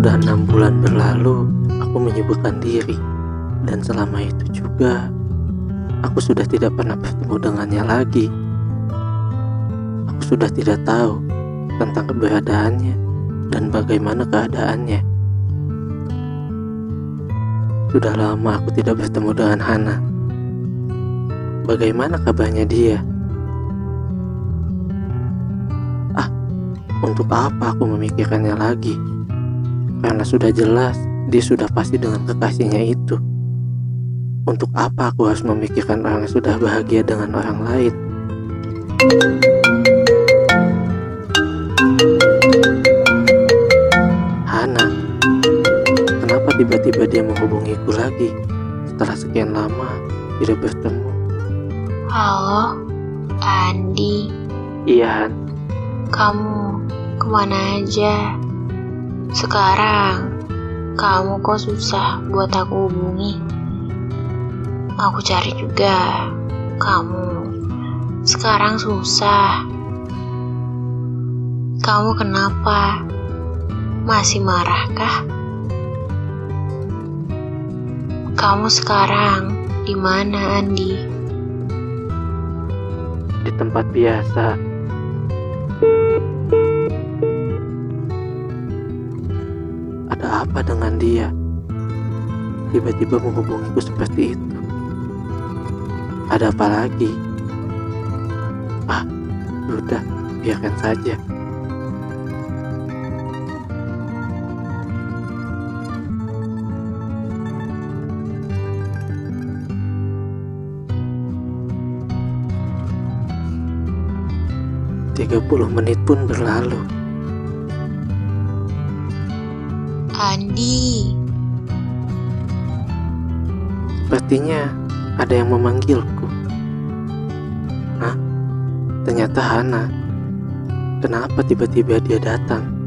Sudah enam bulan berlalu, aku menyibukkan diri. Dan selama itu juga, aku sudah tidak pernah bertemu dengannya lagi. Aku sudah tidak tahu tentang keberadaannya dan bagaimana keadaannya. Sudah lama aku tidak bertemu dengan Hana. Bagaimana kabarnya dia? Ah, untuk apa aku memikirkannya lagi? Karena sudah jelas dia sudah pasti dengan kekasihnya itu. Untuk apa aku harus memikirkan orang yang sudah bahagia dengan orang lain? Hana, kenapa tiba-tiba dia menghubungiku lagi setelah sekian lama tidak bertemu? Halo, Andi. Iya, Han. Kamu ke mana aja? Sekarang, kamu kok susah buat aku hubungi. Aku cari juga. Kamu sekarang susah. Kamu kenapa? Masih marahkah? Kamu sekarang di mana, Andi? di tempat biasa. Ada apa dengan dia? Tiba-tiba menghubungiku seperti itu. Ada apa lagi? Ah, sudah, biarkan saja. Tiga puluh menit pun berlalu. Andi, Sepertinya ada yang memanggilku. Hah? Ternyata Hana. Kenapa tiba-tiba dia datang?